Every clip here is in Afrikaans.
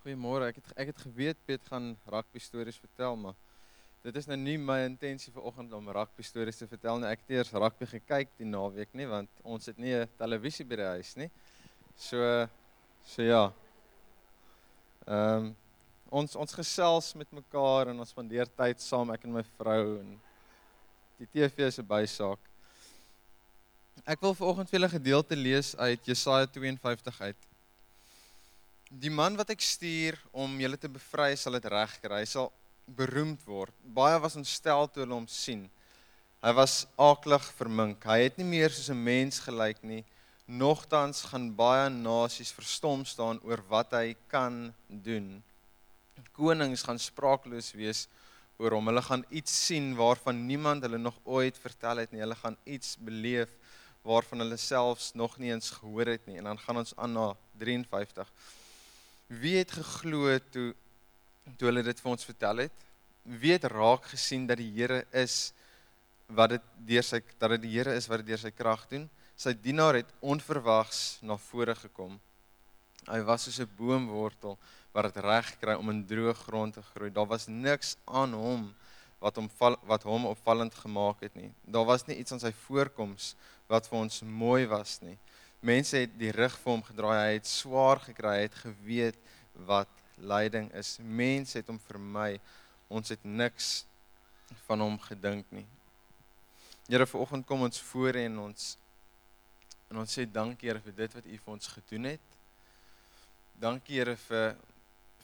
Goeiemôre. Ek het ek het geweet Piet gaan rugby stories vertel, maar dit is nou nie my intensie vir oggend om rugby stories te vertel nie. Ek het eers rugby gekyk die naweek nie, want ons het nie 'n televisie by die huis nie. So so ja. Ehm um, ons ons gesels met mekaar en ons spandeer tyd saam ek en my vrou en die TV is 'n bysaak. Ek wil vanoggend vir julle gedeelte lees uit Jesaja 52 uit. Die man wat ek stuur om julle te bevry sal dit regkry. Hy sal beroemd word. Baie was ontstel toe hulle hom sien. Hy was aaklig vermink. Hy het nie meer soos 'n mens gelyk nie. Nogtans gaan baie nasies verstom staan oor wat hy kan doen. Konings gaan spraakloos wees oor hom. Hulle gaan iets sien waarvan niemand hulle nog ooit vertel het nie. Hulle gaan iets beleef waarvan hulle selfs nog nie eens gehoor het nie. En dan gaan ons aan na 53. Wie het geglo toe toe hulle dit vir ons vertel het? Wie het raak gesien dat die Here is wat dit deur sy dat dit die Here is wat dit deur sy krag doen? Sy dienaar het onverwags na vore gekom. Hy was soos 'n boomwortel wat dit reg kry om in droë grond te groei. Daar was niks aan hom wat hom wat hom opvallend gemaak het nie. Daar was nie iets aan sy voorkoms wat vir ons mooi was nie. Mense het die rug vir hom gedraai. Hy het swaar gekry. Hy het geweet wat lyding is. Mense het hom vermy. Ons het niks van hom gedink nie. Here, vanoggend kom ons voor en ons en ons sê dankie Here vir dit wat U vir ons gedoen het. Dankie Here vir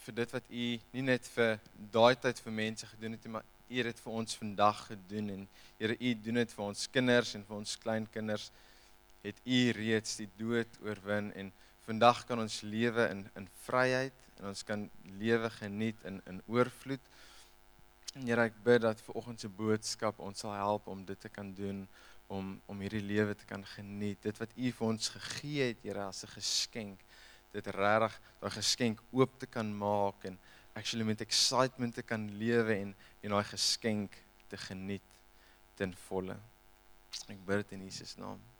vir dit wat U nie net vir daai tyd vir mense gedoen het nie, maar U het dit vir ons vandag gedoen en Here U doen dit vir ons kinders en vir ons kleinkinders het U reeds die dood oorwin en vandag kan ons lewe in in vryheid en ons kan lewe geniet in in oorvloed. Here, ek bid dat vir oggend se boodskap ons sal help om dit te kan doen om om hierdie lewe te kan geniet. Dit wat U vir ons gegee het, Here, as 'n geskenk. Dit regtig daai geskenk oop te kan maak en actually met excitement te kan lewe en en daai geskenk te geniet ten volle. Ek bid dit in Jesus naam.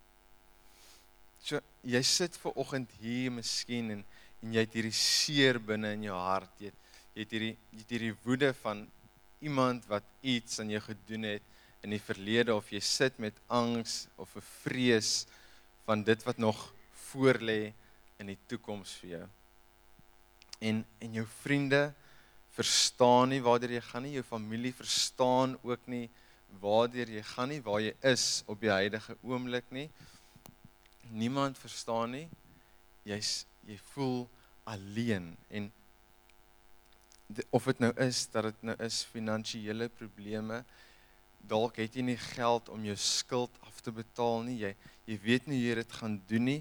So jy sit ver oggend hier miskien en en jy het hierdie seer binne in jou hart. Jy het, jy het hierdie jy het hierdie woede van iemand wat iets aan jou gedoen het in die verlede of jy sit met angs of 'n vrees van dit wat nog voor lê in die toekoms vir jou. En en jou vriende verstaan nie waar jy gaan nie, jou familie verstaan ook nie waar jy gaan nie, waar jy is op die huidige oomblik nie niemand verstaan nie. Jy's jy voel alleen en de, of dit nou is dat dit nou is finansiële probleme, dalk het jy nie geld om jou skuld af te betaal nie. Jy jy weet nie hoe jy dit gaan doen nie.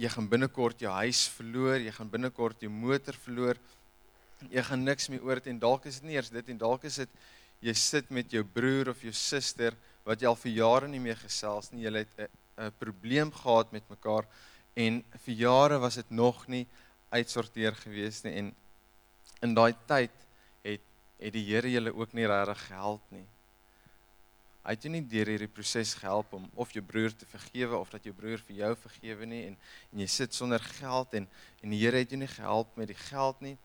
Jy gaan binnekort jou huis verloor, jy gaan binnekort jou motor verloor. Jy gaan niks meer oor het en dalk is dit nie eers dit en dalk is dit jy sit met jou broer of jou suster wat jy al vir jare nie meer gesels nie. Jy het 'n 'n probleem gehad met mekaar en vir jare was dit nog nie uitsorteer gewees nie en in daai tyd het het die Here julle ook nie regtig gehelp nie. Hy het jou nie deur hierdie proses gehelp om of jou broer te vergewe of dat jou broer vir jou vergewe nie en en jy sit sonder geld en en die Here het jou nie gehelp met die geld nie.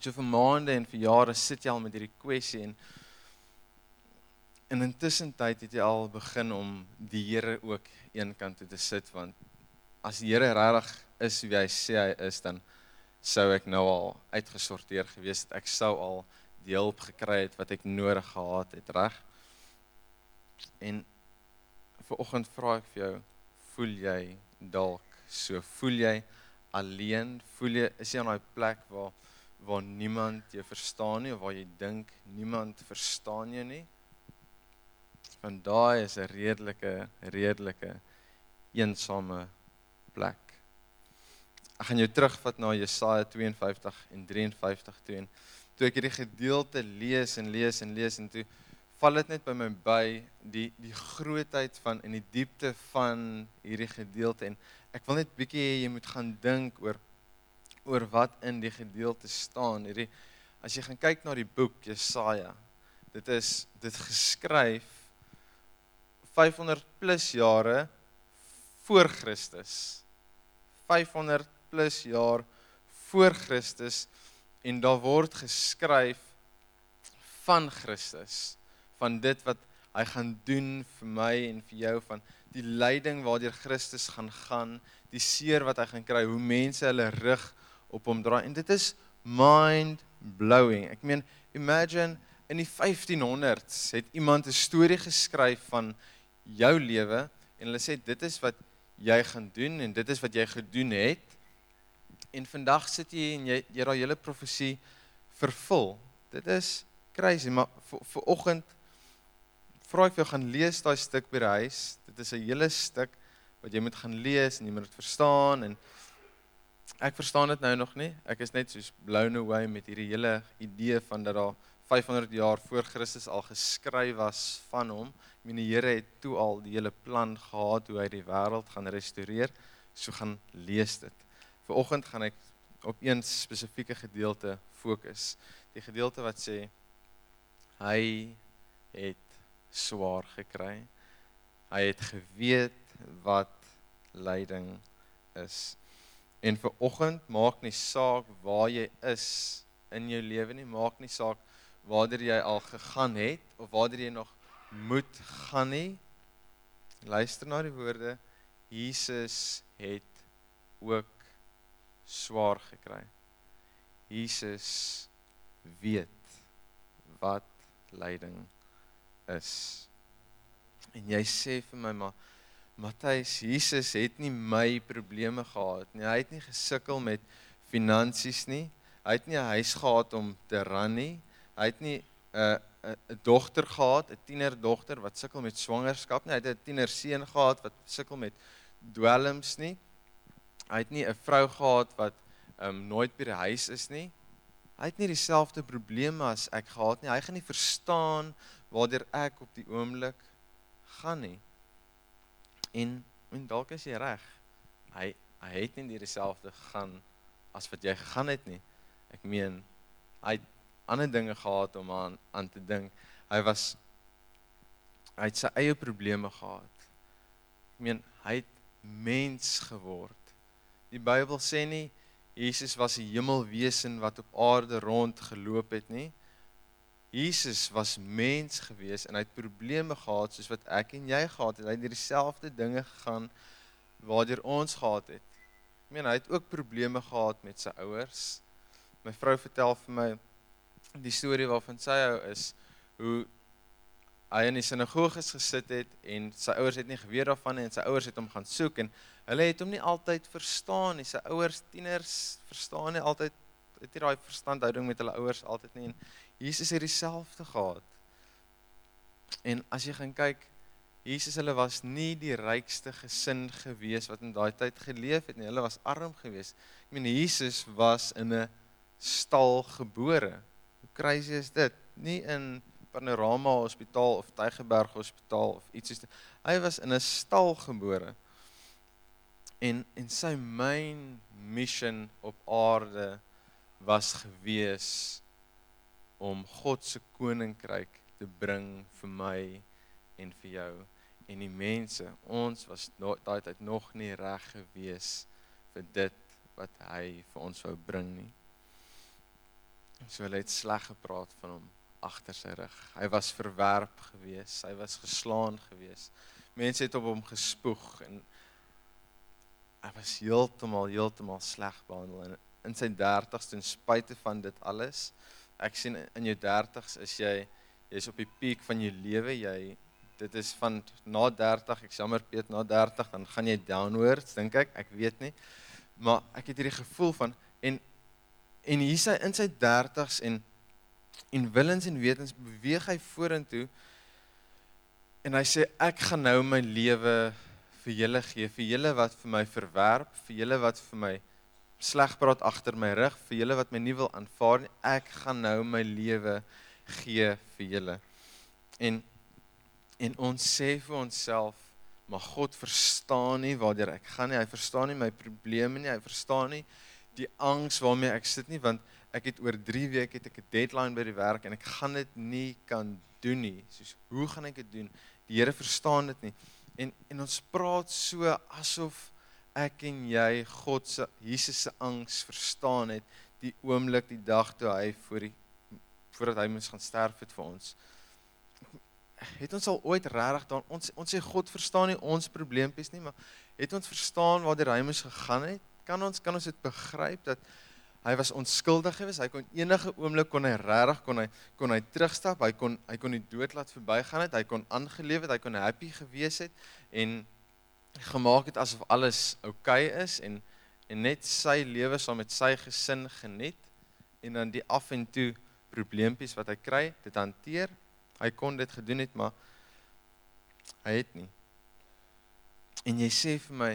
So vir maande en vir jare sit jy al met hierdie kwessie en En intussen tyd het jy al begin om die Here ook eenkant toe te sit want as die Here regtig is wie hy sê hy is dan sou ek nou al uitgesorteer gewees het. Ek sou al die hulp gekry het wat ek nodig gehad het, reg? En vir oggend vra ek vir jou, voel jy dalk so voel jy alleen? Voel jy is jy aan daai plek waar waar niemand jou verstaan nie of waar jy dink niemand verstaan jou nie? Want daai is 'n redelike redelike eensame plek. Ek gaan jou terugvat na Jesaja 52 en 53 toe en toe ek hierdie gedeelte lees en lees en lees en toe val dit net by my by die die grootheid van in die diepte van hierdie gedeelte en ek wil net bietjie hê jy moet gaan dink oor oor wat in die gedeelte staan. Hierdie as jy gaan kyk na die boek Jesaja, dit is dit geskryf 500 plus jare voor Christus. 500 plus jaar voor Christus en daar word geskryf van Christus, van dit wat hy gaan doen vir my en vir jou van die lyding waardeur Christus gaan gaan, die seer wat hy gaan kry, hoe mense hulle rug op hom draai en dit is mind blowing. Ek meen, imagine in die 1500s het iemand 'n storie geskryf van jou lewe en hulle sê dit is wat jy gaan doen en dit is wat jy gedoen het. En vandag sit jy en jy jy daai hele profesie vervul. Dit is crazy, maar vir vir oggend vra ek vir jou gaan lees daai stuk by die huis. Dit is 'n hele stuk wat jy moet gaan lees en jy moet dit verstaan en ek verstaan dit nou nog nie. Ek is net soos blown away met hierdie hele idee van dat daar 500 jaar voor Christus al geskryf was van hom. Ek meen die Here het toe al die hele plan gehad hoe hy die wêreld gaan restoreer. So gaan lees dit. Viroggend gaan ek op een spesifieke gedeelte fokus. Die gedeelte wat sê hy het swaar gekry. Hy het geweet wat lyding is. En vir oggend maak nie saak waar jy is in jou lewe nie, maak nie saak waarder jy al gegaan het of waarder jy nog moet gaan nie. Luister na die woorde. Jesus het ook swaar gekry. Jesus weet wat lyding is. En jy sê vir my maar Matthys, Jesus het nie my probleme gehad nie. Hy het nie gesukkel met finansies nie. Hy het nie 'n huis gehad om te ran nie. Hy het nie 'n 'n 'n dogter gehad, 'n tienerdogter wat sukkel met swangerskap nie. Hy het 'n tienerseun gehad wat sukkel met dwelms nie. Hy het nie 'n vrou gehad wat um, nooit by die huis is nie. Hy het nie dieselfde probleme as ek gehad nie. Hy gaan nie verstaan waartoe ek op die oomblik gaan nie. En en dalk is jy reg. Hy hy het nie dieselfde gegaan as wat jy gegaan het nie. Ek meen hy het ander dinge gehad om aan aan te dink. Hy was hy het sy eie probleme gehad. Ek meen hy het mens geword. Die Bybel sê nie Jesus was 'n hemelwesen wat op aarde rond geloop het nie. Jesus was mens gewees en hy het probleme gehad soos wat ek en jy gehad het. Hy het dieselfde dinge gegaan waardeur ons gehad het. Ek meen hy het ook probleme gehad met sy ouers. My vrou vertel vir my die storie waarvan sy hou is hoe hy in die sinagoges gesit het en sy ouers het nie geweet daarvan nie en sy ouers het hom gaan soek en hulle het hom nie altyd verstaan nie. Sy ouers, tieners, verstaan nie altyd het nie daai verstandhouding met hulle ouers altyd nie en Jesus het dieselfde gehad. En as jy gaan kyk, Jesus hulle was nie die rykste gesin gewees wat in daai tyd geleef het nie. Hulle was arm gewees. Ek meen Jesus was in 'n stal gebore. Crazy is dit? Nie in Panorama Hospitaal of Tygerberg Hospitaal of iets soos dit. Hy was in 'n stal gebore. En en sy main mission op aarde was gewees om God se koninkryk te bring vir my en vir jou en die mense. Ons was daai tyd nog nie reg gewees vir dit wat hy vir ons wou bring nie. So hulle het sleg gepraat van hom agter sy rug. Hy was verwerp gewees, hy was geslaan gewees. Mense het op hom gespoeg en hy was heeltemal heeltemal sleg behandel en in sy 30's ten spyte van dit alles. Ek sien in jou 30's is jy jy's op die piek van jou lewe, jy dit is van na 30, ek jammer Piet, na 30 dan gaan jy downwards dink ek, ek weet nie. Maar ek het hierdie gevoel van en en hier sy in sy 30's en en willens en wetens beweeg hy vorentoe en hy sê ek gaan nou my lewe vir julle gee, vir julle wat vir my verwerp, vir julle wat vir my sleg praat agter my rug, vir julle wat my nie wil aanvaar nie, ek gaan nou my lewe gee vir julle. En en ons sê vir onsself, maar God verstaan nie waartoe ek gaan nie. Hy verstaan nie my probleme nie. Hy verstaan nie die angs waarmee ek sit nie want ek het oor 3 weke het ek 'n deadline by die werk en ek gaan dit nie kan doen nie. Soos hoe gaan ek dit doen? Die Here verstaan dit nie. En en ons praat so asof ek en jy God se Jesus se angs verstaan het die oomblik die dag toe hy voor die voordat hy moes gaan sterf het vir ons. Het ons al ooit regtig dan ons ons sê God verstaan nie ons probleempies nie, maar het ons verstaan waar die hy moes gegaan het? Kan ons kan ons dit begryp dat hy was onskuldig geweest. Hy kon enige oomblik kon hy regtig kon hy kon hy terugstap. Hy kon hy kon die dood laat verbygaan het. Hy kon aangeleef het. Hy kon happy gewees het en gemaak het asof alles oukei okay is en en net sy lewe saam met sy gesin geniet en dan die af en toe probleempies wat hy kry, dit hanteer. Hy kon dit gedoen het, maar hy het nie. En jy sê vir my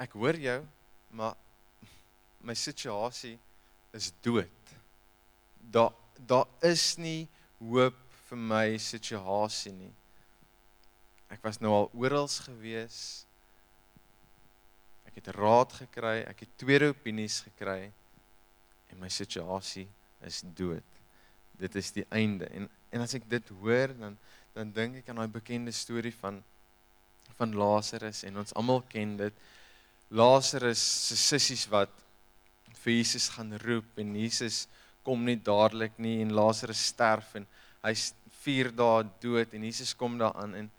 ek hoor jou, maar my situasie is dood. Daar daar is nie hoop vir my situasie nie. Ek was nou al oral gewees. Ek het raad gekry, ek het tweede opinies gekry en my situasie is dood. Dit is die einde. En en as ek dit hoor dan dan dink ek aan daai bekende storie van van Lazarus en ons almal ken dit. Lazarus se sissies wat vir Jesus gaan roep en Jesus kom nie dadelik nie en Lazarus sterf en hy's 4 dae dood en Jesus kom daaraan en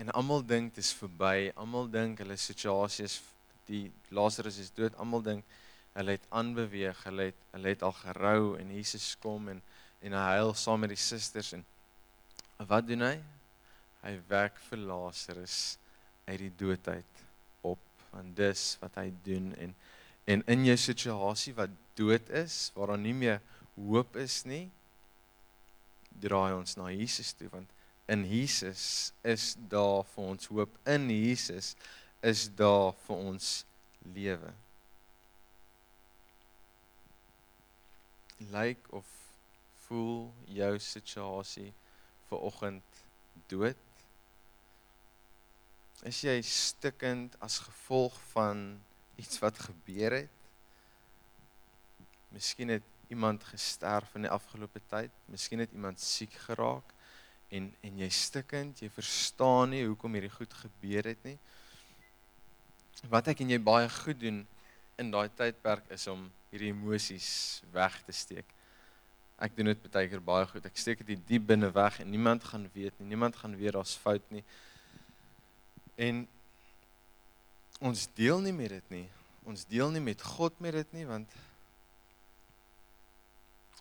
en almal dink dit is verby. Almal dink hulle situasie is die Lazarus is dood. Almal dink hulle het aanbeweeg, hulle het hulle het al gerou en Jesus kom en en hy huil saam met die susters en wat doen hy? Hy wek vir Lazarus uit die dood uit. Want dis wat hy doen en en in jou situasie wat dood is, waar daar nie meer hoop is nie, draai ons na Jesus toe want in Jesus is daar vir ons hoop. In Jesus is daar vir ons lewe. Lyk of voel jou situasie vir oggend dood? Is jy stikkend as gevolg van iets wat gebeur het? Miskien het iemand gesterf in die afgelope tyd, miskien het iemand siek geraak en en jy stikkend, jy verstaan nie hoekom hierdie goed gebeur het nie. Wat ek en jy baie goed doen in daai tydperk is om hierdie emosies weg te steek. Ek doen dit baie keer baie goed. Ek steek dit diep binne weg en niemand gaan weet nie. Niemand gaan weet daar's fout nie. En ons deel nie met dit nie. Ons deel nie met God met dit nie want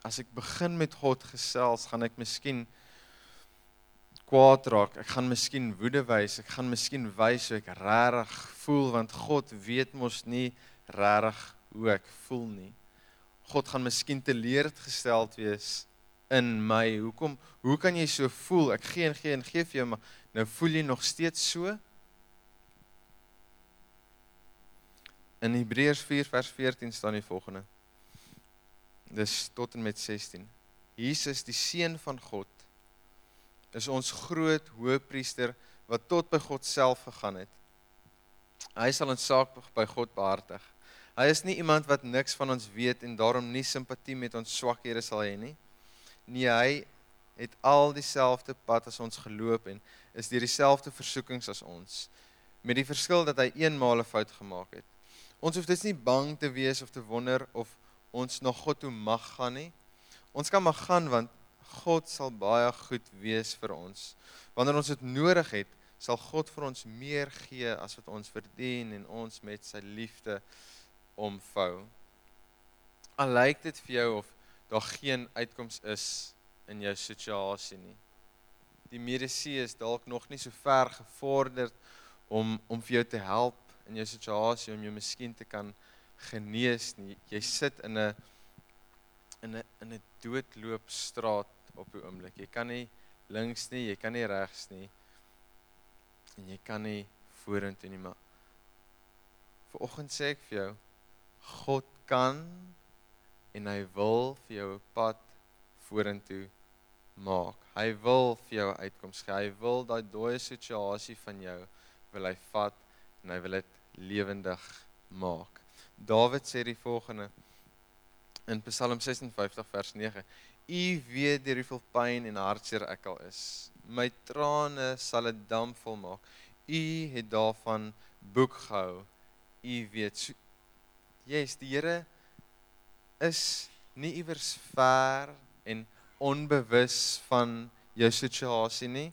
as ek begin met God gesels, gaan ek miskien kwaad raak. Ek gaan miskien woede wys. Ek gaan miskien wys hoe ek regtig voel want God weet mos nie regtig hoe ek voel nie. God gaan miskien teleurgesteld wees in my. Hoekom? Hoe kan jy so voel? Ek gee en gee en gee vir jou, maar nou voel jy nog steeds so? In Hebreërs 4 vers 14 staan die volgende. Dis tot en met 16. Jesus die seun van God is ons groot hoëpriester wat tot by God self gegaan het. Hy sal ons saak by God behartig. Hy is nie iemand wat niks van ons weet en daarom nie simpatie met ons swakhede sal hê nie. Nee, hy het al dieselfde pad as ons geloop en is deur dieselfde versoekings as ons, met die verskil dat hy eenmaal 'n fout gemaak het. Ons hoef dus nie bang te wees of te wonder of ons na God toe mag gaan nie. Ons kan maar gaan want God sal baie goed wees vir ons. Wanneer ons dit nodig het, sal God vir ons meer gee as wat ons verdien en ons met sy liefde omvou. Al lyk dit vir jou of daar geen uitkoms is in jou situasie nie. Die mediese is dalk nog nie so ver gevorderd om om vir jou te help in jou situasie om jou miskien te kan genees nie. Jy sit in 'n in 'n in 'n doodloopstraat op die oomblik. Jy kan nie links nie, jy kan nie regs nie. En jy kan nie vorentoe nie, maar Vanoggend sê ek vir jou, God kan en hy wil vir jou 'n pad vorentoe maak. Hy wil vir jou uitkoms gee. Hy wil daai dooie situasie van jou wil hy vat en hy wil dit lewendig maak. Dawid sê die volgende in Psalm 56 vers 9: U weet deur hoeveel pyn en hartseer ek al is. My trane sal 'n dam volmaak. U het daarvan boek gehou. U weet. So, yes, die Here is nie iewers ver en onbewus van jou situasie nie.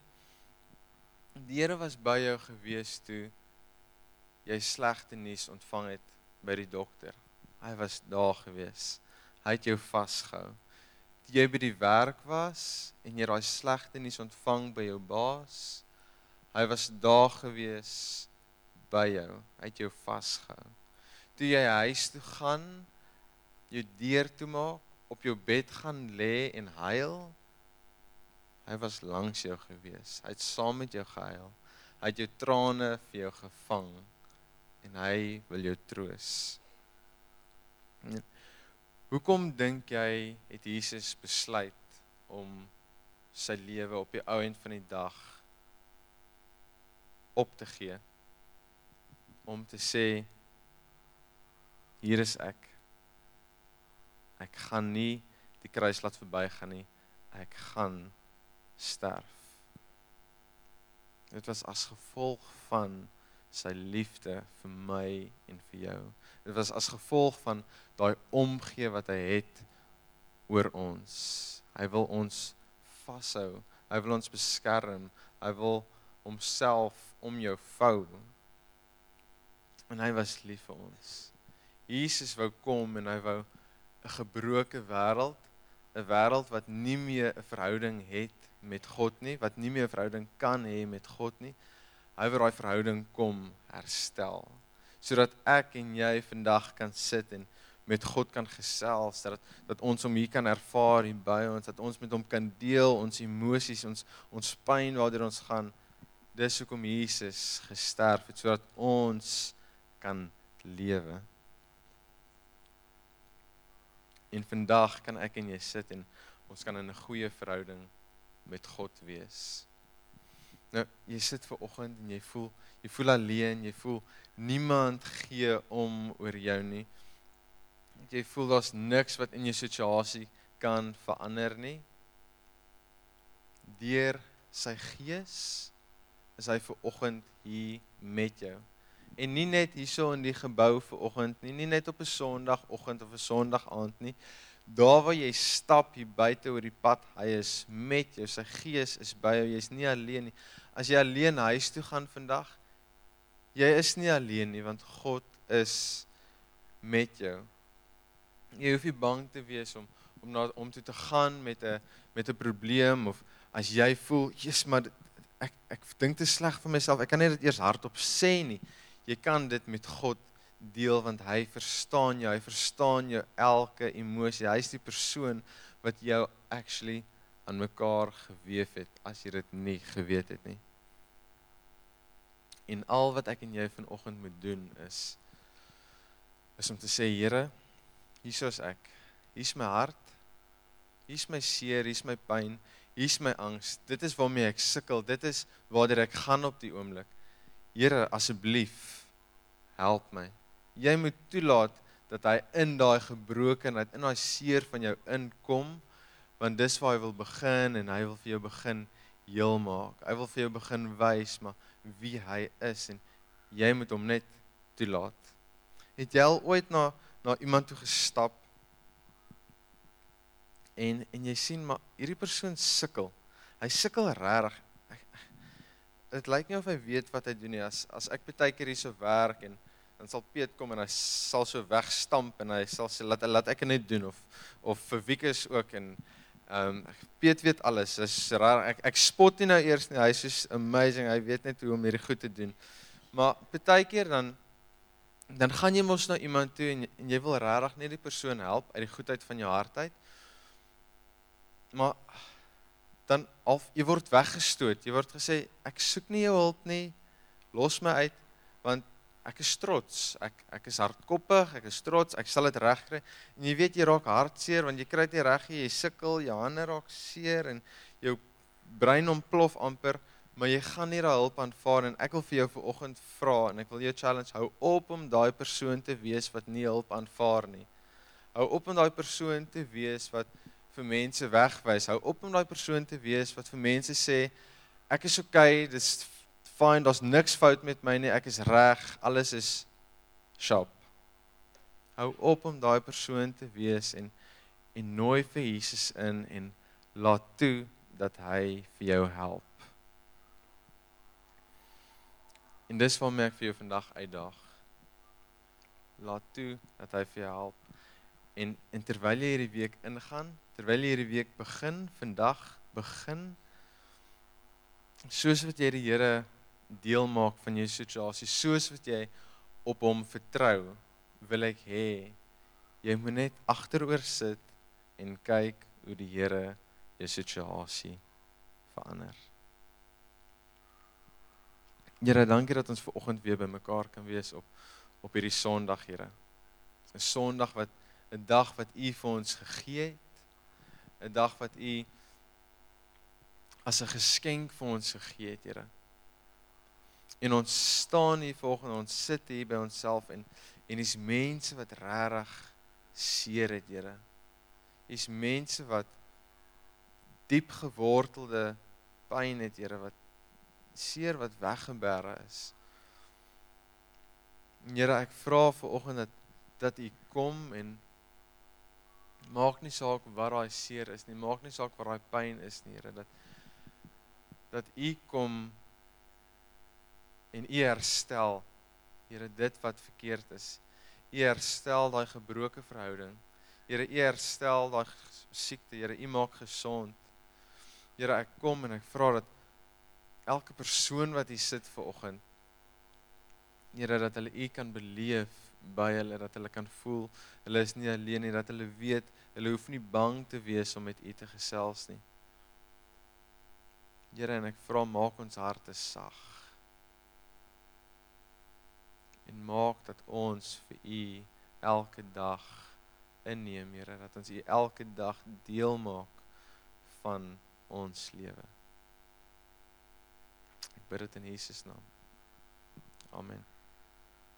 Die Here was by jou gewees toe jy slegte nuus ontvang het by die dokter. Hy was daar gewees. Hy het jou vasgehou. Toe jy by die werk was en jy daai slegte nuus ontvang by jou baas, hy was daar gewees by jou. Hy het jou vasgehou. Toe jy huis toe gaan, jou deur toe maak, op jou bed gaan lê en huil, hy was langs jou gewees. Hy het saam met jou gehuil. Hy het jou trane vir jou gevang en hy wil jou troos. Hoekom dink jy het Jesus besluit om sy lewe op die ou end van die dag op te gee? Om te sê hier is ek. Ek gaan nie die kruis laat verbygaan nie. Ek gaan sterf. Dit was as gevolg van sy liefde vir my en vir jou. Dit was as gevolg van daai omgee wat hy het oor ons. Hy wil ons vashou. Hy wil ons beskerm. Hy wil homself om jou vou. En hy was lief vir ons. Jesus wou kom en hy wou 'n gebroke wêreld, 'n wêreld wat nie meer 'n verhouding het met God nie, wat nie meer 'n verhouding kan hê met God nie. Hy wil daai verhouding kom herstel sodat ek en jy vandag kan sit en met God kan gesels dat dat ons hom hier kan ervaar hier by ons dat ons met hom kan deel ons emosies ons ons pyn waardeur ons gaan. Dis hoekom Jesus gesterf het sodat ons kan lewe. En vandag kan ek en jy sit en ons kan in 'n goeie verhouding met God wees Nou, jy sit ver oggend en jy voel jy voel alleen, jy voel niemand gee om oor jou nie. Jy voel daar's niks wat in jou situasie kan verander nie. Deur sy gees is hy ver oggend hier met jou. En nie net hierso in die gebou ver oggend nie, nie net op 'n Sondagoggend of 'n Sondag aand nie. Daar waar jy stap hier buite oor die pad, hy is met jou. Sy gees is by jou. Jy's nie alleen nie as jy alleen huis toe gaan vandag, jy is nie alleen nie want God is met jou. Jy hoef nie bang te wees om om na om toe te gaan met 'n met 'n probleem of as jy voel, "Jesus, maar ek ek dink te sleg vir myself. Ek kan nie dit eers hardop sê nie." Jy kan dit met God deel want hy verstaan jou. Hy verstaan jou elke emosie. Hy's die persoon wat jou actually aan mekaar gewewe het as jy dit nie geweet het nie. En al wat ek en jy vanoggend moet doen is is om te sê Here, hier is ek. Hier's my hart. Hier's my seer, hier's my pyn, hier's my angs. Dit is waarmee ek sukkel. Dit is waartoe ek gaan op die oomblik. Here, asseblief help my. Jy moet toelaat dat hy in daai gebrokenheid, in daai seer van jou inkom, want dis waar hy wil begin en hy wil vir jou begin heel maak. Hy wil vir jou begin wys maar wie hy is en jy moet hom net toelaat. Het jy al ooit na na iemand toe gestap en en jy sien maar hierdie persoon sukkel. Hy sukkel regtig. Dit lyk nie of hy weet wat hy doen nie. As as ek baie keer hierso werk en dan sal Piet kom en hy sal so wegstamp en hy sal sê laat laat ek net doen of of vir Wiekus ook en Ehm um, Piet weet alles. Dis raar. Ek ek spot nie nou eers nie. Hy is so amazing. Hy weet net hoe om hierdie goed te doen. Maar baie keer dan dan gaan jy mos na iemand toe en, en jy wil regtig net die persoon help uit die goedheid van jou hart uit. Maar dan al jy word weggestoot. Jy word gesê ek soek nie jou hulp nie. Los my uit want ek is trots. Ek ek is hardkoppig, ek is trots, ek sal dit regkry. En jy weet jy raak hartseer want jy kry dit nie reg nie. Jy sukkel, jou hande raak seer en jou brein ontplof amper, maar jy gaan nie daai hulp aanvaar en ek wil vir jou vanoggend vra en ek wil jou challenge hou op om daai persoon te wees wat nie hulp aanvaar nie. Hou op om daai persoon te wees wat vir mense wegwys. Hou op om daai persoon te wees wat vir mense sê ek is okay, dis fine, daar's niks fout met my nie, ek is reg, alles is sharp. Hou op om daai persoon te wees en en nooi vir Jesus in en laat toe dat hy vir jou help. En dis waarmee ek vir jou vandag uitdaag. Laat toe dat hy vir jou help. En en terwyl jy hierdie week ingaan, terwyl jy hierdie week begin, vandag begin soos wat jy die Here deel maak van jou situasie, soos wat jy op hom vertrou, wil ek hê jy moet net agteroor sit en kyk hoe die Here jou situasie verander. Here, dankie dat ons ver oggend weer bymekaar kan wees op op hierdie Sondag, Here. 'n Sondag wat 'n dag wat U vir ons gegee het. 'n Dag wat U as 'n geskenk vir ons gegee het, Here. En ons staan hier vanoggend, ons sit hier by onsself en en dis mense wat regtig seer het, Here. Dis mense wat diep gewortelde pyn het, Here, wat seer wat weggebere is. Here, ek vra vir oggend dat dat U kom en maak nie saak wat daai seer is nie, maak nie saak wat daai pyn is nie, Here, dat dat U kom en U herstel, Here, dit wat verkeerd is. U herstel daai gebroke verhouding. Here, U herstel daai siekte, Here, U maak gesond. Here, ek kom en ek vra dat elke persoon wat hier sit ver oggend Here dat hulle U kan beleef by hulle dat hulle kan voel hulle is nie alleen nie dat hulle weet hulle hoef nie bang te wees om met U te gesels nie Here en ek vra maak ons harte sag en maak dat ons vir U elke dag inneem Here dat ons U elke dag deel maak van ons lewe bid dit in Jesus naam. Amen.